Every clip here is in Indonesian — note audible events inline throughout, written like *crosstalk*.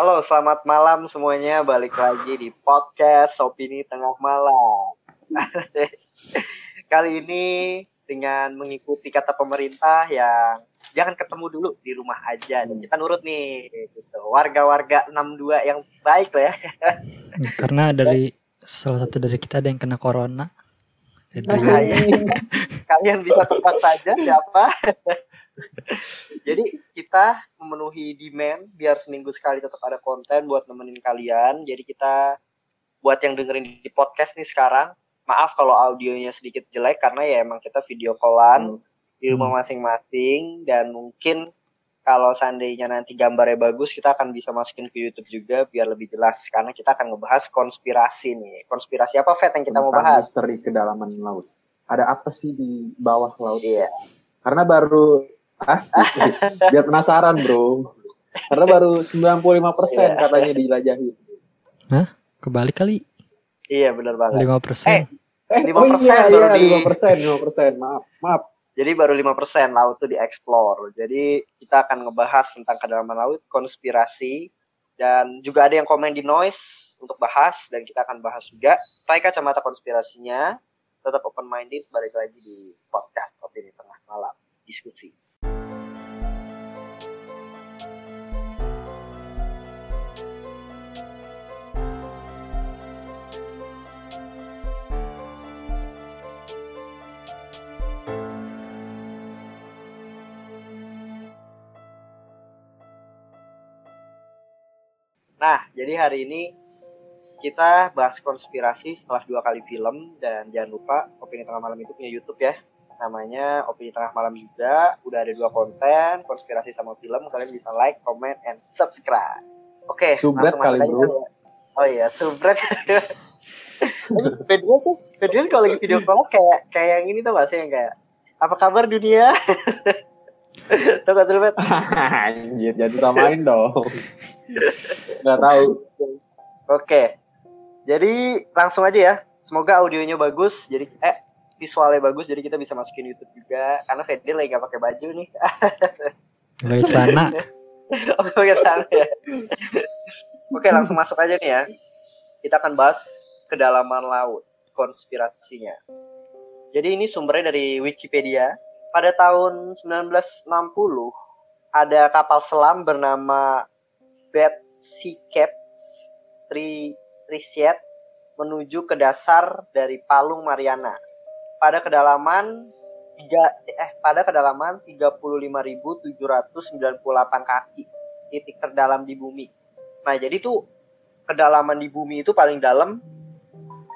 Halo, selamat malam semuanya. Balik lagi di podcast Opini Tengah Malam. *laughs* Kali ini dengan mengikuti kata pemerintah yang jangan ketemu dulu di rumah aja. Kita nurut nih, gitu. Warga-warga 62 yang baik lah ya. *laughs* Karena dari salah satu dari kita ada yang kena corona. Jadi Nah, ya. Kalian bisa tebak saja siapa. *laughs* *laughs* Jadi kita memenuhi demand biar seminggu sekali tetap ada konten buat nemenin kalian. Jadi kita buat yang dengerin di podcast nih sekarang, maaf kalau audionya sedikit jelek karena ya emang kita video callan di rumah masing-masing dan mungkin kalau seandainya nanti gambarnya bagus kita akan bisa masukin ke YouTube juga biar lebih jelas karena kita akan ngebahas konspirasi nih. Konspirasi apa Fet yang kita mau tentang bahas? misteri kedalaman laut. Ada apa sih di bawah laut? Iya. Karena baru asik. *laughs* Biar penasaran, Bro. Karena baru 95% Iya. katanya dijelajahi. kebalik kali Iya benar banget. 5%. Eh, Eh, 5% oh iya, baru iya, di- 5%, 5%. Maaf, maaf. Jadi baru 5% laut tuh dieksplor. Jadi kita akan ngebahas tentang kedalaman laut, konspirasi, dan juga ada yang komen di noise untuk bahas, dan kita akan bahas juga. Pakai kacamata konspirasinya, tetap open minded, balik lagi di podcast Opini Tengah Malam, diskusi. Nah, jadi hari ini kita bahas konspirasi setelah dua kali film dan jangan lupa Opini Tengah Malam itu punya YouTube ya. Namanya Opini Tengah Malam juga. Udah ada dua konten, konspirasi sama film. Kalian bisa like, comment, and subscribe. Oke, langsung masuk kali, aja bro. ya. Oh iya, subscribe. Video tuh, video kalau lagi video call kayak kayak yang ini tuh gak sih yang kayak apa kabar dunia? *laughs* Tuh gak Bet? *laughs* Anjir, jadi samain dong. Nggak tahu. Oke. Jadi langsung aja ya. Semoga audionya bagus. Jadi eh visualnya bagus jadi kita bisa masukin YouTube juga karena Fedri lagi gak pakai baju nih. *laughs* Mulai celana. *laughs* Oke, pakai sana ya. Oke, langsung masuk aja nih ya. Kita akan bahas kedalaman laut, konspirasinya. Jadi ini sumbernya dari Wikipedia. Pada tahun 1960 ada kapal selam bernama Betsy Caps Tri menuju ke dasar dari Palung Mariana. Pada kedalaman tiga eh pada kedalaman 35.798 kaki titik terdalam di bumi. Nah, jadi tuh kedalaman di bumi itu paling dalam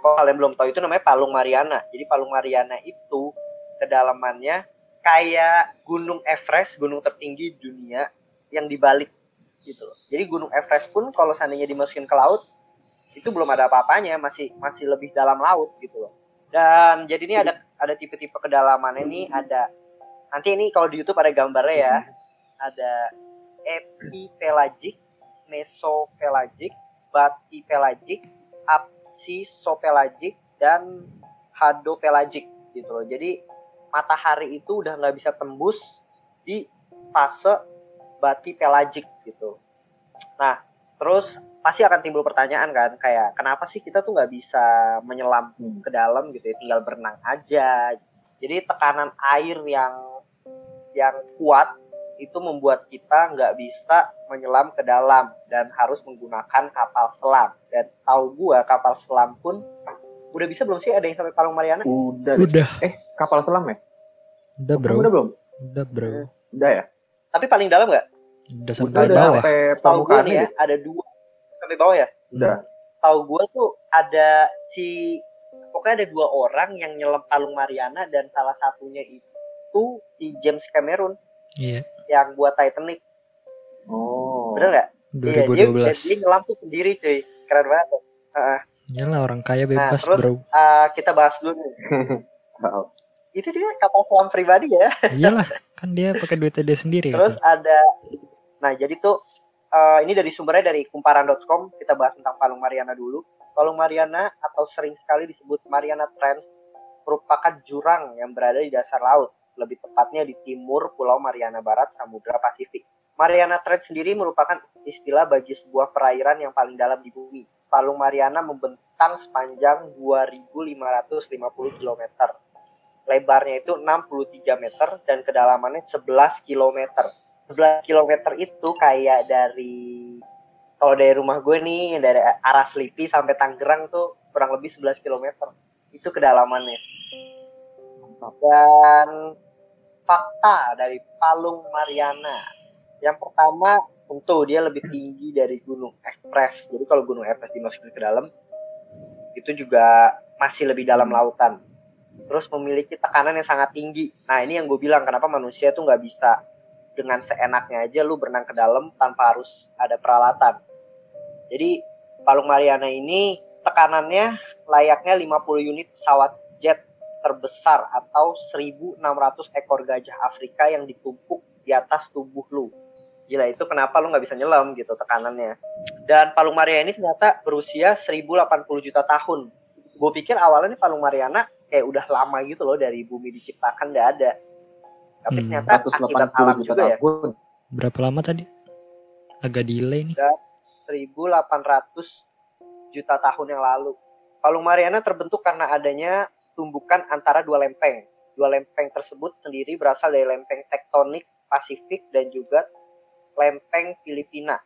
kalau kalian belum tahu itu namanya Palung Mariana. Jadi Palung Mariana itu kedalamannya kayak Gunung Everest, gunung tertinggi dunia yang dibalik gitu loh. Jadi Gunung Everest pun kalau seandainya dimasukin ke laut itu belum ada apa-apanya, masih masih lebih dalam laut gitu loh. Dan jadi ini ada ada tipe-tipe kedalamannya nih, ada nanti ini kalau di YouTube ada gambarnya ya. Ada epipelagic, mesopelagic, batipelagic, absisopelagic dan hadopelagic gitu loh. Jadi matahari itu udah nggak bisa tembus di fase batipelagic gitu. Nah, terus pasti akan timbul pertanyaan kan, kayak kenapa sih kita tuh nggak bisa menyelam Hmm. ke dalam gitu ya, tinggal berenang aja. Jadi tekanan air yang yang kuat itu membuat kita nggak bisa menyelam ke dalam dan harus menggunakan kapal selam. Dan tahu gua kapal selam pun udah bisa belum sih ada yang sampai Palung Mariana? Udah. deh. Udah, Eh, kapal selam ya? udah bro. Udah belum? Udah bro. Udah ya? Tapi paling dalam nggak? Udah Udah, sampai udah bawah. sampai Tahu gua permukaan nih ya, ada dua sampai bawah ya. Udah. Tahu gua tuh ada si pokoknya ada dua orang yang nyelam Palung Mariana dan salah satunya itu si James Cameron Iya, yang buat Titanic. Oh. Bener nggak? Iya, dia, 2012. dia nyelam tuh sendiri cuy. Keren banget. tuh. Iyalah orang kaya bebas terus- bro. Ah, kita bahas dulu nih. *laughs* Itu dia kapal selam pribadi ya. Iyalah, *laughs* kan dia pakai duitnya dia sendiri. Terus ada nah jadi tuh eh, ini dari sumbernya dari kumparan.com kita bahas tentang Palung Mariana dulu. Palung Mariana atau sering sekali disebut Mariana Trench merupakan jurang yang berada di dasar laut, lebih tepatnya di timur Pulau Mariana Barat Samudra Pasifik. Mariana Trench sendiri merupakan istilah bagi sebuah perairan yang paling dalam di bumi. Palung Mariana membentang sepanjang 2.550 km. Lebarnya itu 63 meter dan kedalamannya 11 km. 11 km itu kayak dari kalau dari rumah gue nih dari arah Selipi sampai Tangerang tuh kurang lebih 11 km. Itu kedalamannya. Dan fakta dari Palung Mariana. Yang pertama tentu dia lebih tinggi dari Gunung Everest. Jadi kalau Gunung Everest dimasukin ke dalam itu juga masih lebih dalam lautan. Terus memiliki tekanan yang sangat tinggi. Nah ini yang gue bilang kenapa manusia tuh nggak bisa dengan seenaknya aja lu berenang ke dalam tanpa harus ada peralatan. Jadi Palung Mariana ini tekanannya layaknya 50 unit pesawat jet terbesar atau 1.600 ekor gajah Afrika yang ditumpuk di atas tubuh lu. Gila itu kenapa lu nggak bisa nyelam gitu tekanannya. Dan Palung Mariana ini ternyata berusia 1080 juta tahun. Gue pikir awalnya nih Palung Mariana kayak udah lama gitu loh dari bumi diciptakan udah ada. Tapi Hmm, ternyata akibat alam juta juga ya. tahun. Berapa lama tadi? Agak delay nih. 1800 juta tahun yang lalu. Palung Mariana terbentuk karena adanya tumbukan antara dua lempeng. Dua lempeng tersebut sendiri berasal dari lempeng tektonik Pasifik dan juga lempeng Filipina.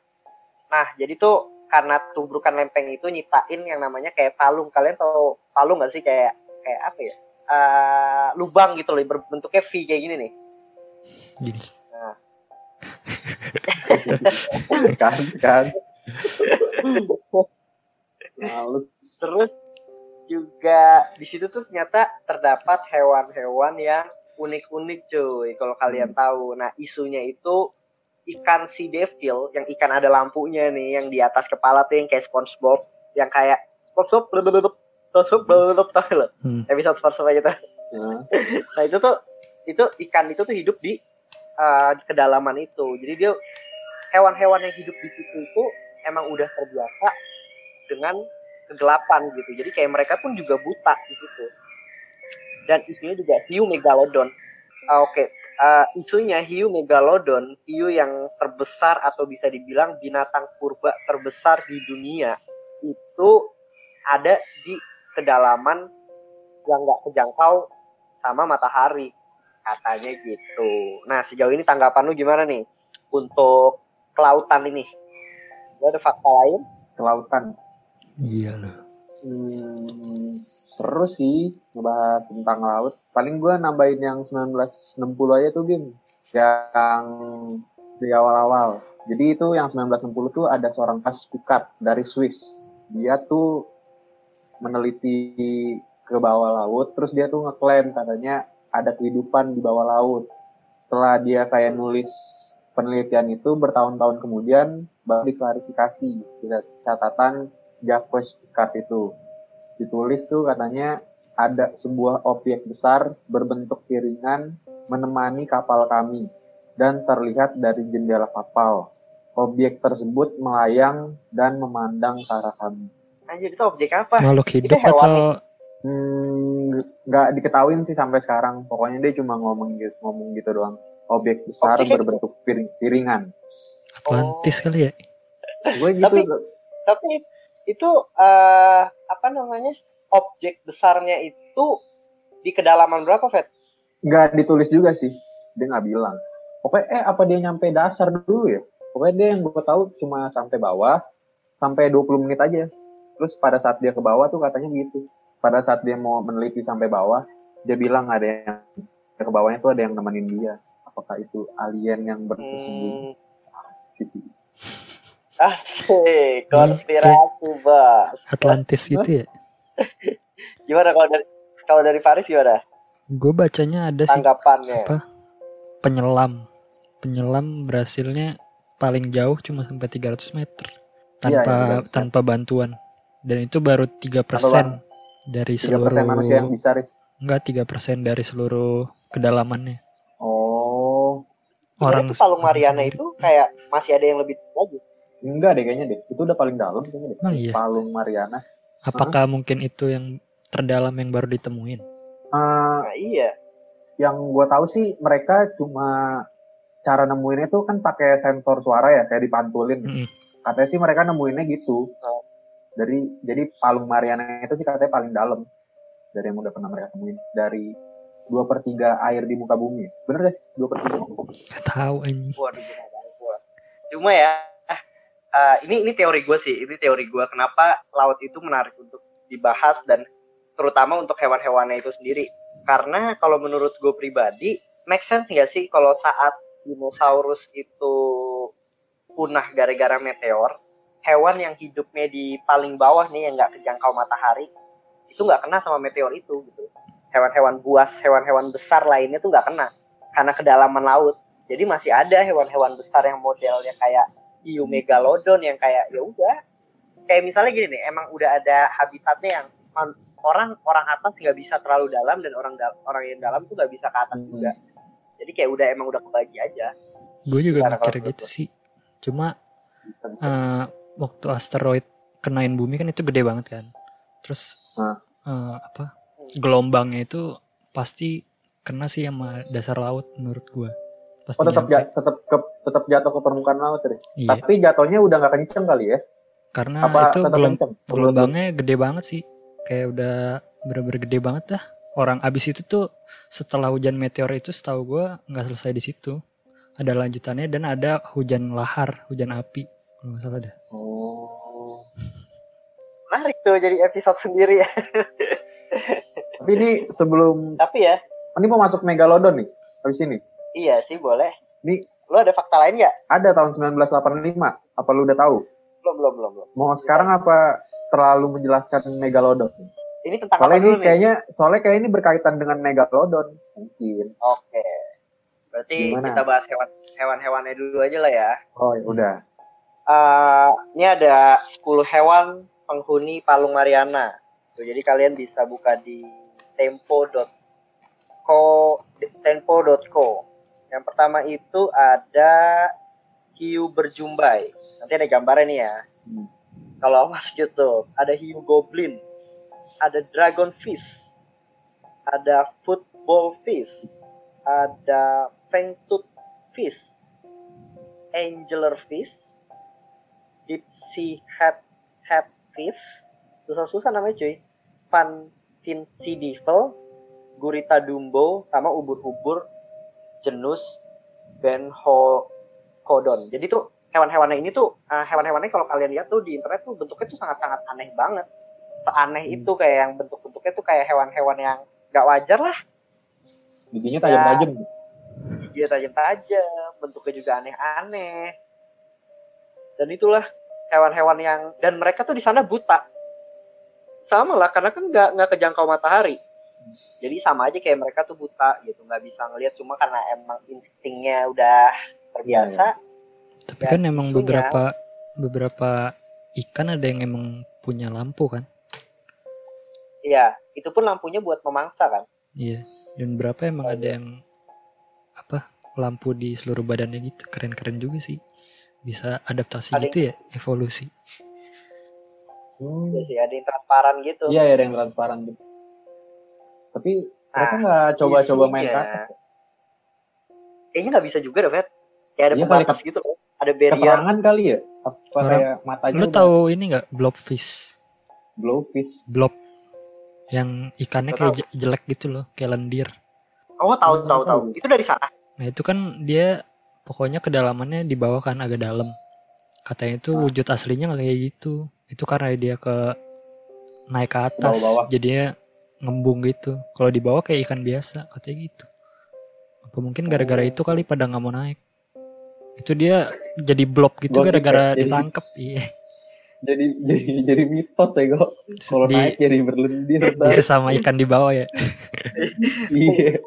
Nah, jadi tuh karena tumbukan lempeng itu nyiptain yang namanya kayak palung. Kalian tahu palung nggak sih kayak kayak apa ya? Eh, lubang gitu loh, berbentuknya V kayak gini nih. Gini. *laughs* kan kan. Males. Terus juga di situ tuh ternyata terdapat hewan-hewan yang unik-unik cuy kalau kalian tahu. Nah isunya itu ikan sea devil yang ikan ada lampunya nih yang di atas kepala tuh yang kayak SpongeBob yang kayak SpongeBob blablabla, SpongeBob blablabla, tau lo Hmm. episode SpongeBob gitu. Nah, *laughs* Nah itu tuh itu ikan itu tuh hidup di uh, kedalaman itu. Jadi dia hewan-hewan yang hidup di situ itu emang udah terbiasa dengan kegelapan gitu. Jadi kayak mereka pun juga buta di situ. Dan isunya juga hiu megalodon. Ah, Oke, Uh, isunya hiu megalodon, hiu yang terbesar atau bisa dibilang binatang purba terbesar di dunia itu ada di kedalaman yang nggak kejangkau sama matahari katanya gitu. Nah sejauh ini tanggapan lu gimana nih untuk kelautan ini? Lu ada fakta lain? kelautan. Iya loh. Hmm, seru sih ngebahas tentang laut. Paling gue nambahin yang 1960 aja tuh Bim. Yang di awal-awal. Jadi itu yang 1960 tuh ada seorang Picard dari Swiss. Dia tuh meneliti ke bawah laut, terus dia tuh ngeklaim katanya ada kehidupan di bawah laut. Setelah dia kayak nulis penelitian itu bertahun-tahun kemudian baru diklarifikasi catatan Jacques Picard itu ditulis tuh katanya ada sebuah objek besar berbentuk piringan menemani kapal kami dan terlihat dari jendela kapal. Objek tersebut melayang dan memandang ke arah kami. Anjir itu objek apa? Makhluk hidup atau Hmm, nggak diketahuin sih sampai sekarang. Pokoknya dia cuma ngomong gitu, ngomong gitu doang. Objek besar Objeknya- berbentuk piring, piringan. Atlantis kali ya? Gue gitu. Tapi- Tapi itu eh apa namanya? Objek besarnya itu di kedalaman berapa, Fet? nggak ditulis juga sih. Dia nggak bilang. Pokoknya eh apa dia nyampe dasar dulu ya? Pokoknya dia yang gue tahu cuma sampai bawah sampai 20 menit aja. Terus pada saat dia ke bawah tuh katanya gitu. Pada saat dia mau meneliti sampai bawah, dia bilang ada yang ke bawahnya tuh ada yang nemenin dia. Apakah itu alien yang bersembunyi? Hmm, Asik. Asik, konspirasi, Bos. Atlantis gitu ya? *laughs* Gimana kalau dari kalau dari Faris gimana Gue bacanya ada sih apa penyelam. Penyelam berhasilnya paling jauh cuma sampai 300 meter Iya, tanpa iya, 300 tanpa bantuan. Dan itu baru 3% dari 3% seluruh manusia yang bisa, Riz. enggak 3% dari seluruh kedalamannya. Oh, Orang itu Palung Mariana itu kayak masih ada yang lebih lagi. Enggak deh kayaknya deh. Itu udah paling dalam kayaknya deh. Emang iya? Palung Mariana. Apakah mungkin itu yang terdalam yang baru ditemuin? Eh, Nah, iya. yang gue tahu sih mereka cuma cara nemuinnya tuh kan pakai sensor suara ya kayak dipantulin. Mm-mm. Katanya sih mereka nemuinnya gitu. Oh. Dari jadi palung Mariana itu sih katanya paling dalam dari yang udah pernah mereka temuin dari dua per tiga air di muka bumi. Bener gak sih dua per tiga? Tahu anjing. Waduh, gua. Cuma ya, eh, ini ini teori gue sih. Ini teori gue kenapa laut itu menarik untuk dibahas dan terutama untuk hewan-hewannya itu sendiri. Karena kalau menurut gue pribadi, make sense nggak sih kalau saat dinosaurus itu punah gara-gara meteor, hewan yang hidupnya di paling bawah nih yang nggak kejangkau matahari, itu nggak kena sama meteor itu gitu. Hewan-hewan buas, hewan-hewan besar lainnya tuh nggak kena karena kedalaman laut. Jadi masih ada hewan-hewan besar yang modelnya kayak hiu megalodon yang kayak ya udah kayak misalnya gini nih emang udah ada habitatnya yang orang orang atas nggak bisa terlalu dalam dan orang dal- orang yang dalam tuh nggak bisa ke atas Hmm. juga. Jadi kayak udah emang udah kebagi aja. Gue juga mikir gitu lo? sih. Cuma Bisa bisa. eh, waktu asteroid kenain bumi kan itu gede banget kan. Terus eh, apa? Gelombangnya itu pasti kena sih sama dasar laut menurut gue. Pasti Oh tetap tetap ke tetap jatuh ke permukaan laut terus. Iya, Tapi jatuhnya udah nggak kenceng kali ya? karena Apa itu gelom- kenceng? gelombangnya gede banget sih. Kayak udah bener-bener gede banget dah. Orang abis itu tuh setelah hujan meteor itu setahu gue nggak selesai di situ. Ada lanjutannya dan ada hujan lahar, hujan api. Kalau nggak salah dah. Oh. Menarik tuh jadi episode sendiri ya. *laughs* Tapi ini sebelum Tapi ya, ini mau masuk megalodon nih. Habis ini. Iya sih boleh. Ini- lo ada fakta lain nggak? Ada tahun 1985. Apa lu udah tahu? Belum belum belum belum. Mau sekarang apa setelah lu menjelaskan megalodon? Ini tentang Soalnya apa ini dulu nih? kayaknya soalnya kayak ini berkaitan dengan megalodon mungkin. Oke. Berarti Gimana? kita bahas hewan hewan-hewannya dulu aja lah ya. Oh ya udah. Eh, ini ada 10 hewan penghuni Palung Mariana. Tuh, jadi kalian bisa buka di tempo.co tempo.co. Yang pertama itu ada hiu berjumbai. Nanti ada gambarnya nih ya. Hmm. Kalau masuk YouTube, ada hiu goblin, ada dragon fish, ada football fish, ada fangtooth fish, angeler fish, deep sea head head fish, susah-susah namanya cuy, pan finci devil, gurita dumbo, sama ubur-ubur genus benhodon. Jadi tuh hewan-hewannya ini tuh eh, hewan-hewannya kalau kalian lihat tuh di internet tuh bentuknya tuh sangat-sangat aneh banget. Seaneh Hmm. itu kayak yang bentuk-bentuknya tuh kayak hewan-hewan yang gak wajar lah. Giginya tajam-tajam. Dia tajam-tajam, bentuknya juga aneh-aneh. Dan itulah hewan-hewan yang dan mereka tuh di sana buta. Sama lah karena kan nggak nggak kejangkau matahari. Jadi sama aja kayak mereka tuh buta gitu, nggak bisa ngelihat cuma karena emang instingnya udah terbiasa. Tapi Ya, kan emang isunya. beberapa beberapa ikan ada yang emang punya lampu kan. Iya, itu pun lampunya buat memangsa kan. Iya. Dan berapa emang ada yang apa lampu di seluruh badannya gitu keren-keren juga sih. Bisa adaptasi Ada gitu ya evolusi. Hmm. Iya sih, ada yang transparan gitu. Iya ya ada yang transparan gitu. Tapi mereka Nah, nggak coba-coba main ke isunya. atas. ya? Kayaknya nggak bisa juga deh, Vet. Kayak ada Iya, pembatas gitu loh. Ada barrier. Keterangan kali ya? Apa Orang- kayak matanya Lu tahu ini nggak blobfish? blowfish? Blob yang ikannya Nggak kayak jelek gitu loh, kayak lendir. Oh, tahu tahu tahu. Itu dari sana. Nah itu kan dia pokoknya kedalamannya di bawah kan agak dalam. Katanya itu Ah. wujud aslinya nggak kayak gitu. Itu karena dia ke naik ke atas, bawah-bawah. jadinya ngembung gitu. Kalau di bawah kayak ikan biasa, katanya gitu. Apa mungkin gara-gara Oh. itu kali pada nggak mau naik? Itu dia jadi blob gitu gara-gara ya, ditangkep. Iya. Jadi jadi jadi mitos ya kok. Kalau naik jadi berlendir. *laughs* bisa sama ikan di bawah ya. *laughs* Iya.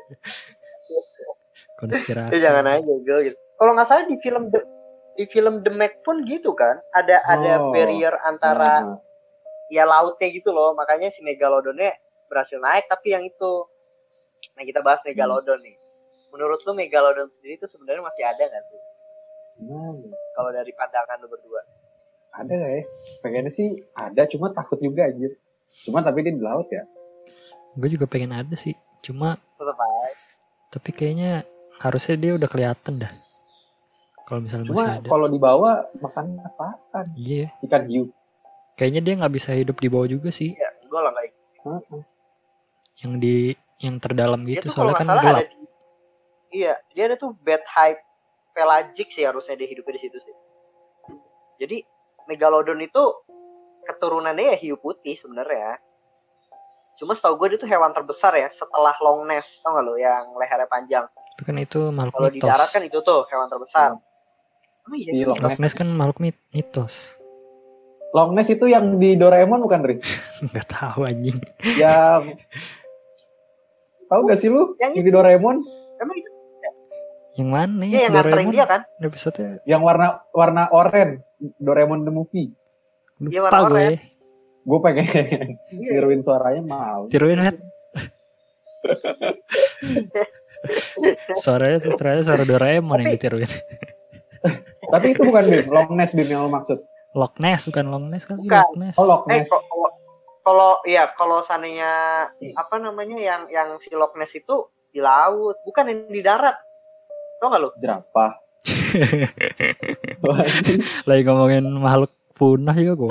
Konspirasi. Itu jangan aja gue gitu. Kalau nggak salah di film The, di film The Meg pun gitu kan. Ada ada Oh. barrier antara Nah, ya lautnya gitu loh. Makanya si megalodonnya berhasil naik. Tapi yang itu, nah kita bahas megalodon nih. Menurut lu megalodon sendiri itu sebenarnya masih ada nggak sih? gimana? Kalau dari pandangan lu berdua? Ada nggak ya? Pengennya sih ada, cuma takut juga anjir. Cuma tapi dia di laut ya. Gue juga pengen ada sih. Cuma Tetap aja. tapi kayaknya harusnya dia udah kelihatan dah. Kalau misalnya masih Cuma ada. kalau dibawa makan apaan? Iya. Ikan hiu. Kayaknya dia nggak bisa hidup di bawah juga sih. ya gue lah nggak Heeh. Yang di yang terdalam dia gitu tuh kalau soalnya kan salah gelap. ada di iya dia ada tuh bed hype pelagic sih harusnya dia hidupnya di situ sih jadi megalodon itu keturunannya ya hiu putih sebenarnya cuma setahu gue dia tuh hewan terbesar ya setelah long ness tau gak lo yang lehernya panjang Tapi kan itu makhluk kalau di mitos. darat kan itu tuh hewan terbesar oh iya Di juga. Loch Loch Ness kan makhluk mit- mitos. Long Ness itu yang di Doraemon bukan, Riz? *laughs* Nggak tahu anjing. yang *laughs* tahu gak sih lu Yang yang di Doraemon emang itu Yang mana? dia yang nganterin Doraemon? dia kan Episode yang warna warna oranye Doraemon the movie lupa Iya, warna gue. oranye. gue pengen Iya. *laughs* tiruin suaranya mau Tiruin lihat. *laughs* Suaranya tuh ternyata suara Doraemon yang Tapi- ditiruin. tapi itu bukan Bim Long Ness Bim yang lo maksud Loch Ness bukan Long Ness kan? Bukan. Loch Ness. oh Loch eh Ness kok- kalau kalau iya kalau seandainya apa namanya yang yang si Loch Ness itu di laut bukan yang di darat. Tau gak lo jerapah *laughs* Lagi ngomongin makhluk punah juga gue.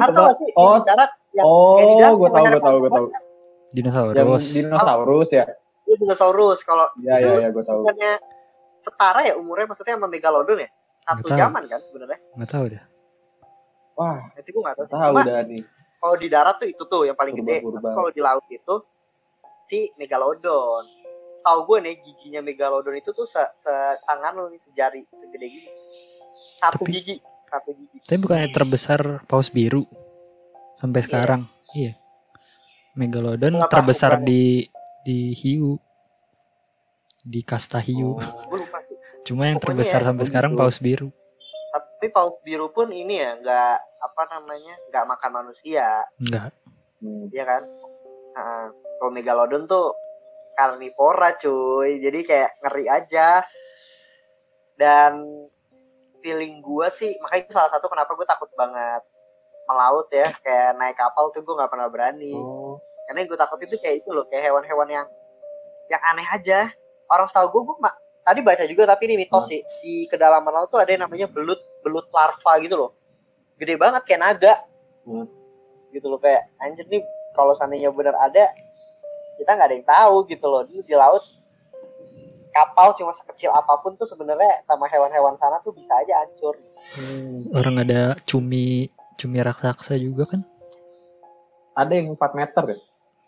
atau gak sih yang Oh. di darat yang oh kayak di darat gue tahu namanya gue tahu gue tahu. apa? yang Dinosaurus. dinosaurus ya. Itu dinosaurus. Kalau ya ya ya gue tahu. setara ya umurnya maksudnya sama megalodon ya? Satu zaman kan sebenarnya. Nggak tahu dah. Wah nanti gue nggak tahu tahu udah nih kalau di darat tuh itu tuh yang paling gede. Tapi kalau di laut itu si megalodon setahu gue nih giginya megalodon itu tuh se, tangan lo nih sejari segede gini satu Tapi- gigi satu gigi Tapi bukannya terbesar paus biru sampai sekarang. Iya. Megalodon Nggak terbesar di di hiu. Di kasta hiu. Oh, Cuma yang pokoknya terbesar ya, sampai sekarang paus biru. Tapi paus biru pun ini ya nggak apa namanya nggak makan manusia. Enggak. hmm. ya kan? Nah, kalau megalodon tuh karnivora cuy. Jadi kayak ngeri aja. Dan feeling gue sih makanya itu salah satu kenapa gue takut banget melaut ya. Kayak naik kapal tuh gue nggak pernah berani. Oh. karena gue takut itu kayak itu loh kayak hewan-hewan yang yang aneh aja. Orang setahu gue gue tadi baca juga tapi ini mitos sih. Di kedalaman laut tuh ada yang namanya belut belut larva gitu loh gede banget kayak naga Hmm. gitu loh kayak anjir nih kalau seandainya benar ada kita nggak ada yang tahu gitu loh di, di laut kapal cuma sekecil apa pun tuh sebenarnya sama hewan-hewan sana tuh bisa aja hancur Hmm. Orang ada cumi cumi raksasa juga kan? ada yang 4 meter ya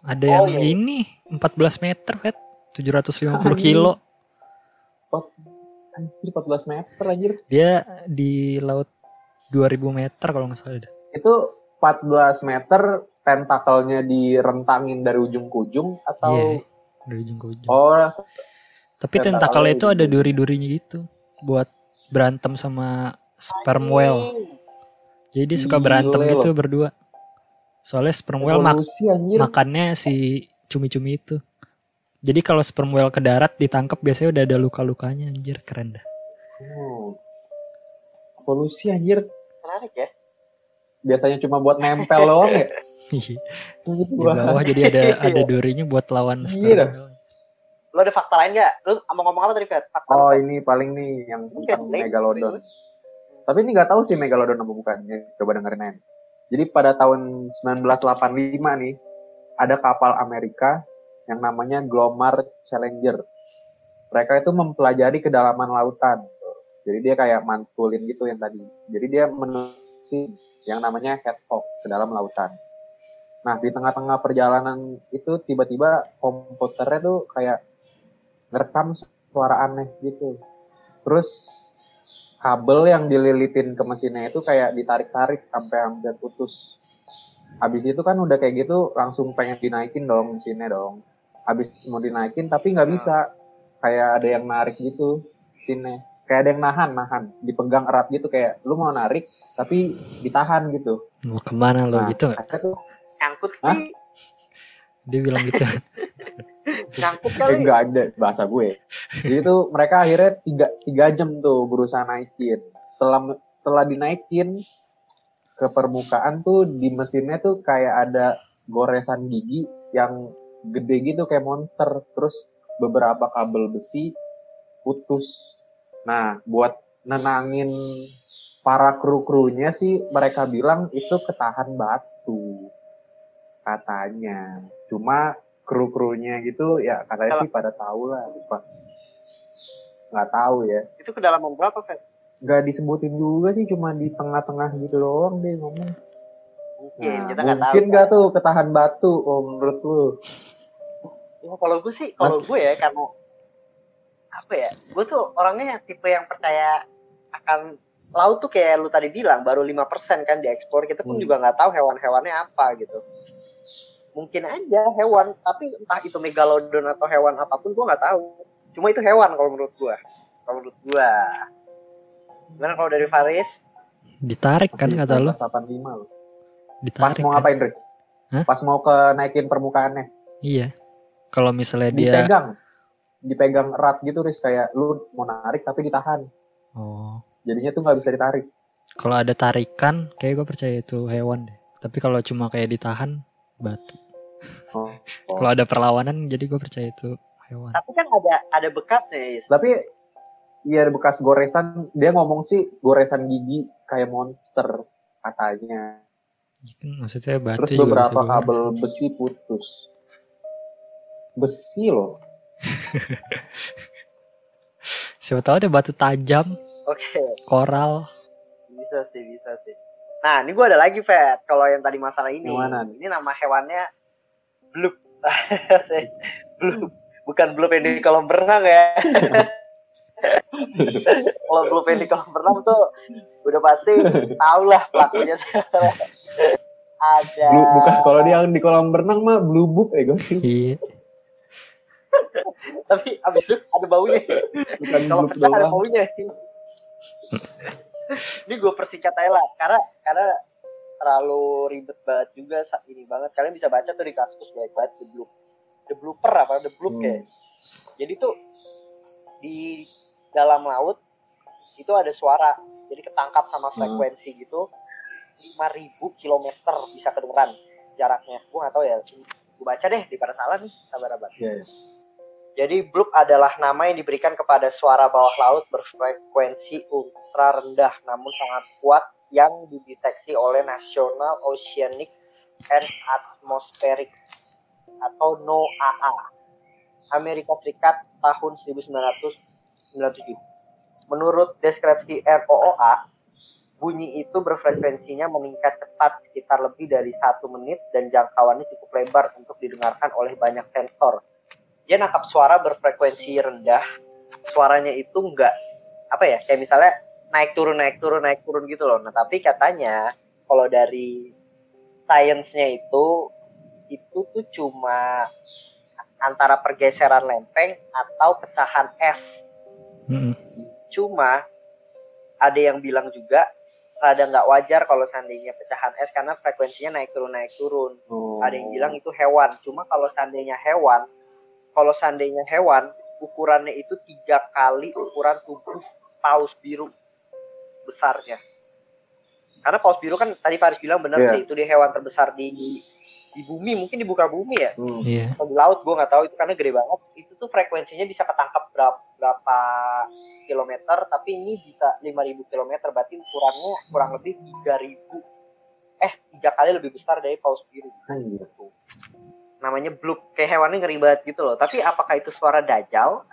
Ada Oh, yang iya, iya. ini 14 meter, Fet. 750 Anjing. kilo. Anjir 14 meter anjir Dia di laut 2000 meter kalau nggak salah. itu 14 meter tentakelnya direntangin dari ujung ke ujung atau Iya. Dari ujung ke ujung. oh Tapi tentakelnya tentakelnya itu ada duri-durinya gitu buat berantem sama sperm whale. Jadi dia suka Gile berantem loh. gitu berdua. Soalnya sperm whale mak makannya si cumi-cumi itu. Jadi kalau sperm whale ke darat ditangkap biasanya udah ada luka-lukanya anjir keren dah. Oh. evolusi anjir. Menarik ya. Biasanya cuma buat nempel doang ya? Di Gitu, bawah jadi ada *laughs* ada durinya buat lawan Iya sperm whale. lo ada fakta lain nggak? Lo mau ngomong apa tadi Fet? fakta oh apa? ini paling nih yang tentang megalodon. tapi ini nggak tahu sih megalodon apa bukan. Ya, coba dengerin aja. Jadi pada tahun 1985 nih ada kapal Amerika yang namanya Glomar Challenger. Mereka itu mempelajari kedalaman lautan. Jadi dia kayak mantulin gitu yang tadi. Jadi dia menelusuri yang namanya headhawk ke dalam lautan. Nah di tengah-tengah perjalanan itu tiba-tiba komputernya tuh kayak ngerekam suara aneh gitu. Terus kabel yang dililitin ke mesinnya itu kayak ditarik-tarik sampai hampir putus. Habis itu kan udah kayak gitu langsung pengen dinaikin dong mesinnya dong habis mau dinaikin tapi nggak bisa. Kayak ada yang narik gitu mesinnya kayak ada yang nahan nahan. Dipegang erat gitu kayak lu mau narik tapi ditahan gitu. Mau ke mana lo Nah, gitu nggak? nyangkut Dia bilang gitu. *laughs* nyangkut eh, kali. Nggak ada bahasa gue. Jadi tuh mereka akhirnya tiga tiga jam tuh berusaha naikin. Setelah setelah dinaikin ke permukaan tuh di mesinnya tuh kayak ada goresan gigi yang gede gitu kayak monster terus beberapa kabel besi putus Nah, buat nenangin para kru-krunya sih mereka bilang itu ketahan batu katanya. Cuma kru-krunya gitu ya katanya sih pada tahu lah. Lupa. Nggak tahu ya. Itu kedalaman berapa, Fet? Nggak disebutin juga sih, cuma di tengah-tengah gitu doang dia ngomong. Mungkin, Nah, kita mungkin nggak tuh ketahan batu, oh menurut lu? Ya, kalau gue sih, kalau gue ya karena apa ya? Gue tuh orangnya tipe yang percaya akan laut tuh kayak lu tadi bilang baru 5% kan diekspor. Kita pun Hmm. juga nggak tahu hewan-hewannya apa gitu. Mungkin aja hewan, tapi entah itu megalodon atau hewan apa pun gue nggak tahu. Cuma itu hewan kalau menurut gue. Kalau menurut gue. Gimana kalau dari Faris? Ditarik kan kata lo? 85 loh. Pas Ditarik mau kan? ngapain, Riz? Hah? Pas mau ke naikin permukaannya. Iya. Kalau misalnya dia Dipegang. Dipegang erat gitu, Riz. Kayak lu mau narik tapi ditahan. Oh. Jadinya tuh nggak bisa ditarik. Kalau ada tarikan, kayak gue percaya itu hewan deh. Tapi kalau cuma kayak ditahan, batu. Oh. *laughs* Kalau ada perlawanan, jadi gue percaya itu hewan. Tapi kan ada ada bekasnya, Is. Tapi iya ada bekas goresan. Dia ngomong sih goresan gigi kayak monster katanya. Ya kan, maksudnya batu Terus juga beberapa kabel besi putus. Besi loh. *laughs* Siapa tahu ada batu tajam, Oke. koral. Bisa sih, bisa sih. Nah, ini gue ada lagi, Fet. Kalau yang tadi masalah ini. Yang mana nih? Ini nama hewannya Bloop. *laughs* Bloop. Bukan Bloop yang di kolam berenang ya. *laughs* Kalau Bloop yang di kolam berenang tuh udah pasti tau lah pelakunya. ada. Bukan kalau dia di kolam berenang mah blue book ya guys. Iya. Tapi abis itu ada baunya. Bukan Kalau blue pecah ada baunya. ini gue persingkat aja lah. Karena karena terlalu ribet banget juga saat ini banget. Kalian bisa baca tuh di kasus banyak banget the bloop. The blooper apa the bloop Hmm. kayak. Jadi tuh di dalam laut itu ada suara. Jadi ketangkap sama Hmm. frekuensi gitu 5000 km bisa kedengeran jaraknya. Gue gak tahu ya. Gue baca deh di pada salah nih sabar-sabar. Iya, iya. Jadi bloop adalah nama yang diberikan kepada suara bawah laut berfrekuensi ultra rendah namun sangat kuat yang dideteksi oleh National Oceanic and Atmospheric atau NOAA Amerika Serikat tahun 1997. Menurut deskripsi ROOA, bunyi itu berfrekuensinya meningkat cepat sekitar lebih dari satu menit dan jangkauannya cukup lebar untuk didengarkan oleh banyak sensor dia nangkap suara berfrekuensi rendah. Suaranya itu enggak apa ya kayak misalnya naik turun naik turun naik turun gitu loh. Nah tapi katanya kalau dari sainsnya itu itu tuh cuma antara pergeseran lempeng atau pecahan es Mm-mm. cuma ada yang bilang juga rada nggak wajar kalau seandainya pecahan es karena frekuensinya naik turun naik turun. Oh. ada yang bilang itu hewan. Cuma kalau seandainya hewan kalau seandainya hewan ukurannya itu tiga kali ukuran tubuh paus biru besarnya karena paus biru kan tadi Faris bilang benar Iya. sih itu dia hewan terbesar di di bumi mungkin di buka bumi ya Hmm. Iya. atau di laut gue nggak tahu itu karena gede banget itu tuh frekuensinya bisa ketangkap berapa berapa kilometer tapi ini bisa 5000 kilometer berarti ukurannya kurang lebih 3000 eh tiga kali lebih besar dari paus biru Anjir. Namanya bloop kayak hewannya ngeri banget gitu loh tapi apakah itu suara dajal *laughs*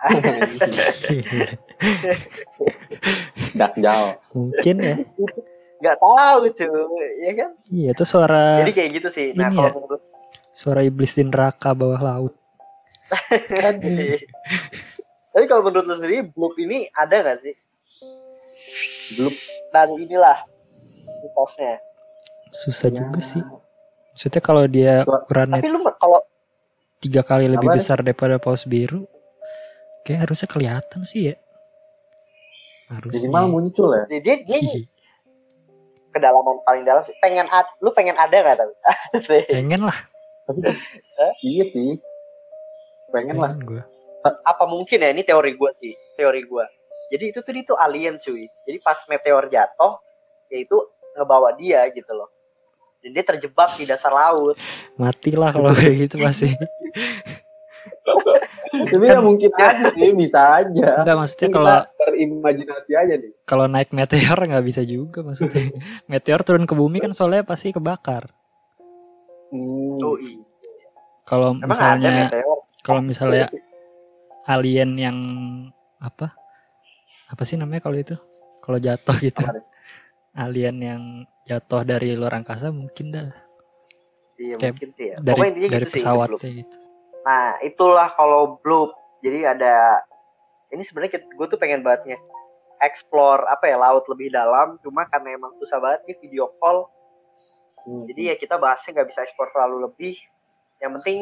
Dakjal. Mungkin ya. nggak tahu cuy ya kan Iya, itu suara jadi kayak gitu sih nah ini kalau ya. menurut suara iblis di neraka bawah laut. tapi kalau menurut lu sendiri bloop ini ada nggak sih Blue dan inilah mitosnya Susah Ya. juga sih. Maksudnya kalau dia ukurannya tapi lu kalau tiga kali lebih Apa nih? besar daripada paus biru, kayak harusnya kelihatan sih ya. Harusnya. minimal muncul ya. dia dia, dia kedalaman paling dalam sih pengen ad, lu pengen ada nggak tapi *laughs* Pengen lah. Tapi iya sih. Pengen lah. Pengen gue. apa mungkin ya ini teori gue sih teori gue jadi itu tuh itu alien cuy jadi pas meteor jatuh ya itu ngebawa dia gitu loh dan dia terjebak di dasar laut Matilah kalau kayak gitu pasti. Tapi ya mungkin aja sih, bisa aja. Enggak maksudnya Kita kalau berimajinasi aja nih. kalau naik meteor nggak bisa juga maksudnya. meteor turun ke bumi kan soalnya pasti kebakar. Hmm. Oh iya. Kalau misalnya kalau misalnya alien yang apa? Apa sih namanya kalau itu? Kalau jatuh gitu. Alien yang jatuh dari luar angkasa mungkin dah Iya Kayak mungkin sih ya. dari Pokoknya dari gitu sih, gitu. Nah itulah kalau bloop. Jadi ada ini sebenarnya gue tuh pengen banget nge- explore apa ya laut lebih dalam. Cuma karena emang susah banget nih video call. Hmm. Jadi ya kita bahasnya nggak bisa explore terlalu lebih. Yang penting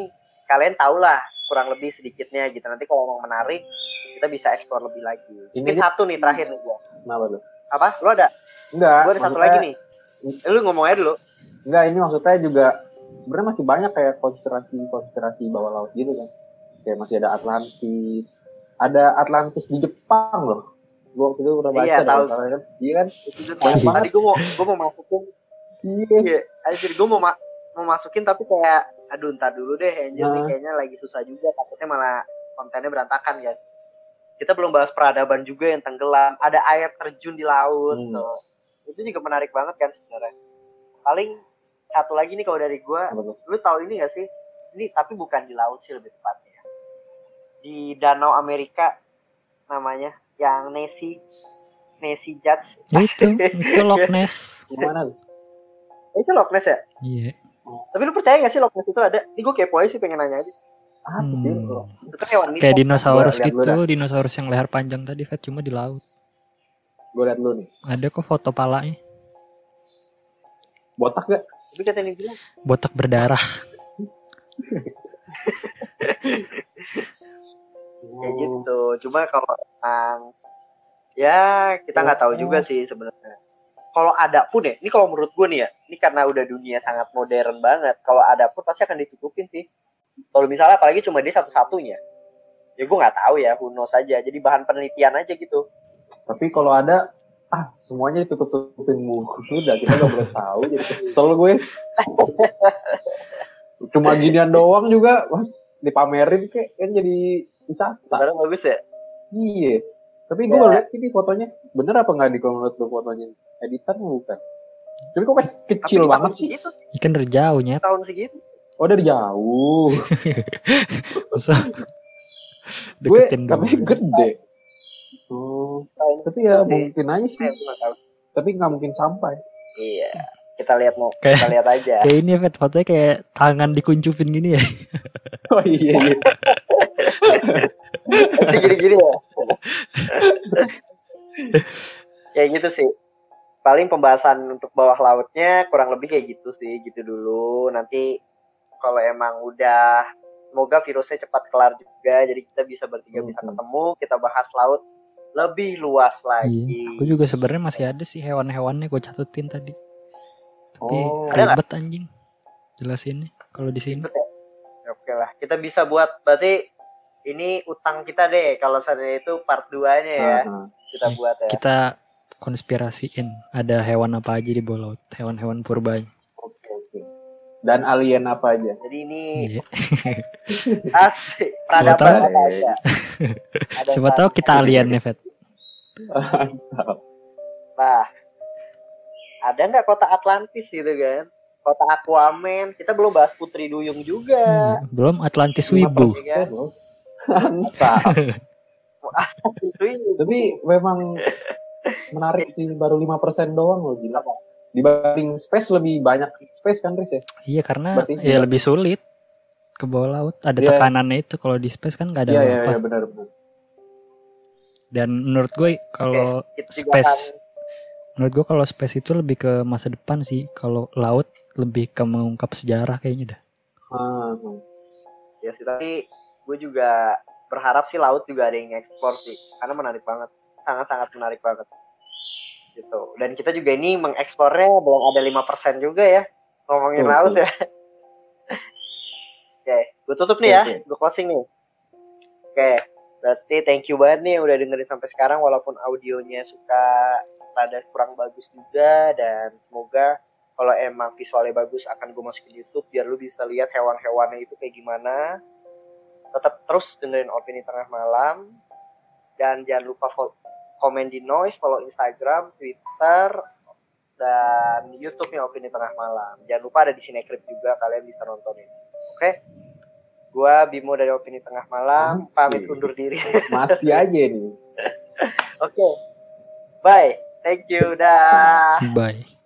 kalian tau lah kurang lebih sedikitnya gitu. Nanti kalau mau menarik kita bisa explore lebih lagi. Ini Mungkin satu nih terakhir nih gue. Kenapa? Apa? Lu ada? Enggak. Gue ada satu lagi nih. Eh, lu ngomong aja dulu. Enggak, ini maksudnya juga sebenarnya masih banyak kayak konspirasi-konspirasi bawah laut gitu kan. Kayak masih ada Atlantis. Ada Atlantis di Jepang loh. Gua waktu itu udah baca Iya, tahu. kan. Iya kan? Itu Banyak banget. Tadi gue mau gue mau masukin Iya. Iya, anjir gue mau ma- mau masukin tapi kayak aduh ntar dulu deh anjir nih Nah. kayaknya lagi susah juga takutnya malah kontennya berantakan kan. Kita belum bahas peradaban juga yang tenggelam, ada air terjun di laut Hmm. tuh. Itu juga menarik banget kan sebenarnya. Paling satu lagi nih kalau dari gue, lu tahu ini gak sih? Ini tapi bukan di laut sih lebih tepatnya. Di danau Amerika namanya yang Nessie Nessie Judge. Itu, *laughs* itu Loch Ness. Yang mana tuh? Itu Loch Ness ya? Iya. Tapi lu percaya gak sih Loch Ness itu ada? Ini gue kepo aja sih pengen nanya aja. Apa sih? Hmm. Itu kan hewan Kayak dinosaurus gitu, dinosaurus yang leher panjang tadi, Fat cuma di laut. Gue liat dulu nih. Ada kok foto palanya, Botak gak? Tapi katanya bilang botak berdarah. kayak gitu. Cuma kalau emang ya kita nggak tahu juga sih sebenarnya. Kalau ada pun ya, ini kalau menurut gue nih ya, ini karena udah dunia sangat modern banget. Kalau ada pun pasti akan ditutupin sih. Kalau misalnya apalagi cuma dia satu-satunya, ya gue nggak tahu ya, who knows aja. Jadi bahan penelitian aja gitu. Tapi kalau ada ah semuanya ditutup-tutupin mulu udah kita gak boleh tahu jadi kesel gue. *laughs* Cuma ginian doang juga mas. Dipamerin kayak kan jadi wisata. Sebenarnya bagus ya. iya. Tapi gue Ya. lihat sini fotonya. Bener apa nggak di kalau menurut fotonya? Editan bukan? Tapi kok kayak kecil Tapi banget sih. Segitu, Ikan dari jauh nyet. tahun segitu. oh dari jauh. *laughs* Masa gue deketin tapi gede oh tapi ya Gede. mungkin aja sih tahu. tapi nggak mungkin sampai Iya. Kita lihat mau Kayak- kita lihat aja. Kayak ini Fat, fotonya kayak tangan dikuncupin gini ya. *laughs* oh iya iya Masih gini-gini ya. kayak gitu sih. Paling pembahasan untuk bawah lautnya kurang lebih kayak gitu sih, gitu dulu. Nanti kalau emang udah semoga virusnya cepat kelar juga, jadi kita bisa bertiga bisa Mhm. ketemu, kita bahas laut lebih luas lagi. Iya. Gue juga sebenarnya masih ada sih hewan-hewannya gue catetin tadi. Tapi Oh. Ada ribet anjing. Jelasinnya kalau di sini. Oke lah, kita bisa buat berarti ini utang kita deh kalau seandainya itu part 2-nya ya. Aha. Kita buat ya. Kita konspirasiin ada hewan apa aja di bawah laut, hewan-hewan purba. Oke, oke. Dan alien apa aja? Jadi ini Iya. *laughs* asik Siapa peradaban tahu- apa aja. *laughs* Siapa tahu kita aliennya, Fet. *laughs* Nah, ada nggak kota Atlantis gitu kan? Kota Aquaman. Kita belum bahas Putri Duyung juga. Hmm, Belum Atlantis Wibu. 5% loh. Mantap. Atlantis Wibu. Tapi memang menarik sih baru 5% doang loh gila. Dibanding space lebih banyak space kan Riz ya? Iya karena Berarti ya lebih sulit ke bawah laut. Ada Iya. tekanannya itu kalau di space kan nggak ada Iya iya apa. iya benar benar. Dan menurut gue kalau juga space menurut gue kalau space itu lebih ke masa depan sih. Kalau laut lebih ke mengungkap sejarah kayaknya dah. Ah, ya sih tapi gue juga berharap sih laut juga ada yang ekspor sih. Karena menarik banget. Sangat sangat menarik banget. Gitu. Dan kita juga ini mengekspornya belum ada 5% juga ya. Ngomongin Betul, laut ya. Oke gue tutup nih ya. Gue closing nih. Oke berarti thank you banget nih yang udah dengerin sampai sekarang walaupun audionya suka rada kurang bagus juga dan semoga kalau emang visualnya bagus akan gue masukin YouTube biar lu bisa lihat hewan-hewannya itu kayak gimana. Tetap terus dengerin opini tengah malam. Dan jangan lupa follow, komen di noise follow Instagram Twitter dan YouTube-nya opini tengah malam. Jangan lupa ada di Cinecrip juga kalian bisa nonton ini oke gua Bimo dari opini tengah malam Masih. pamit undur diri *laughs* Masih aja nih. oke bye thank you dah Bye.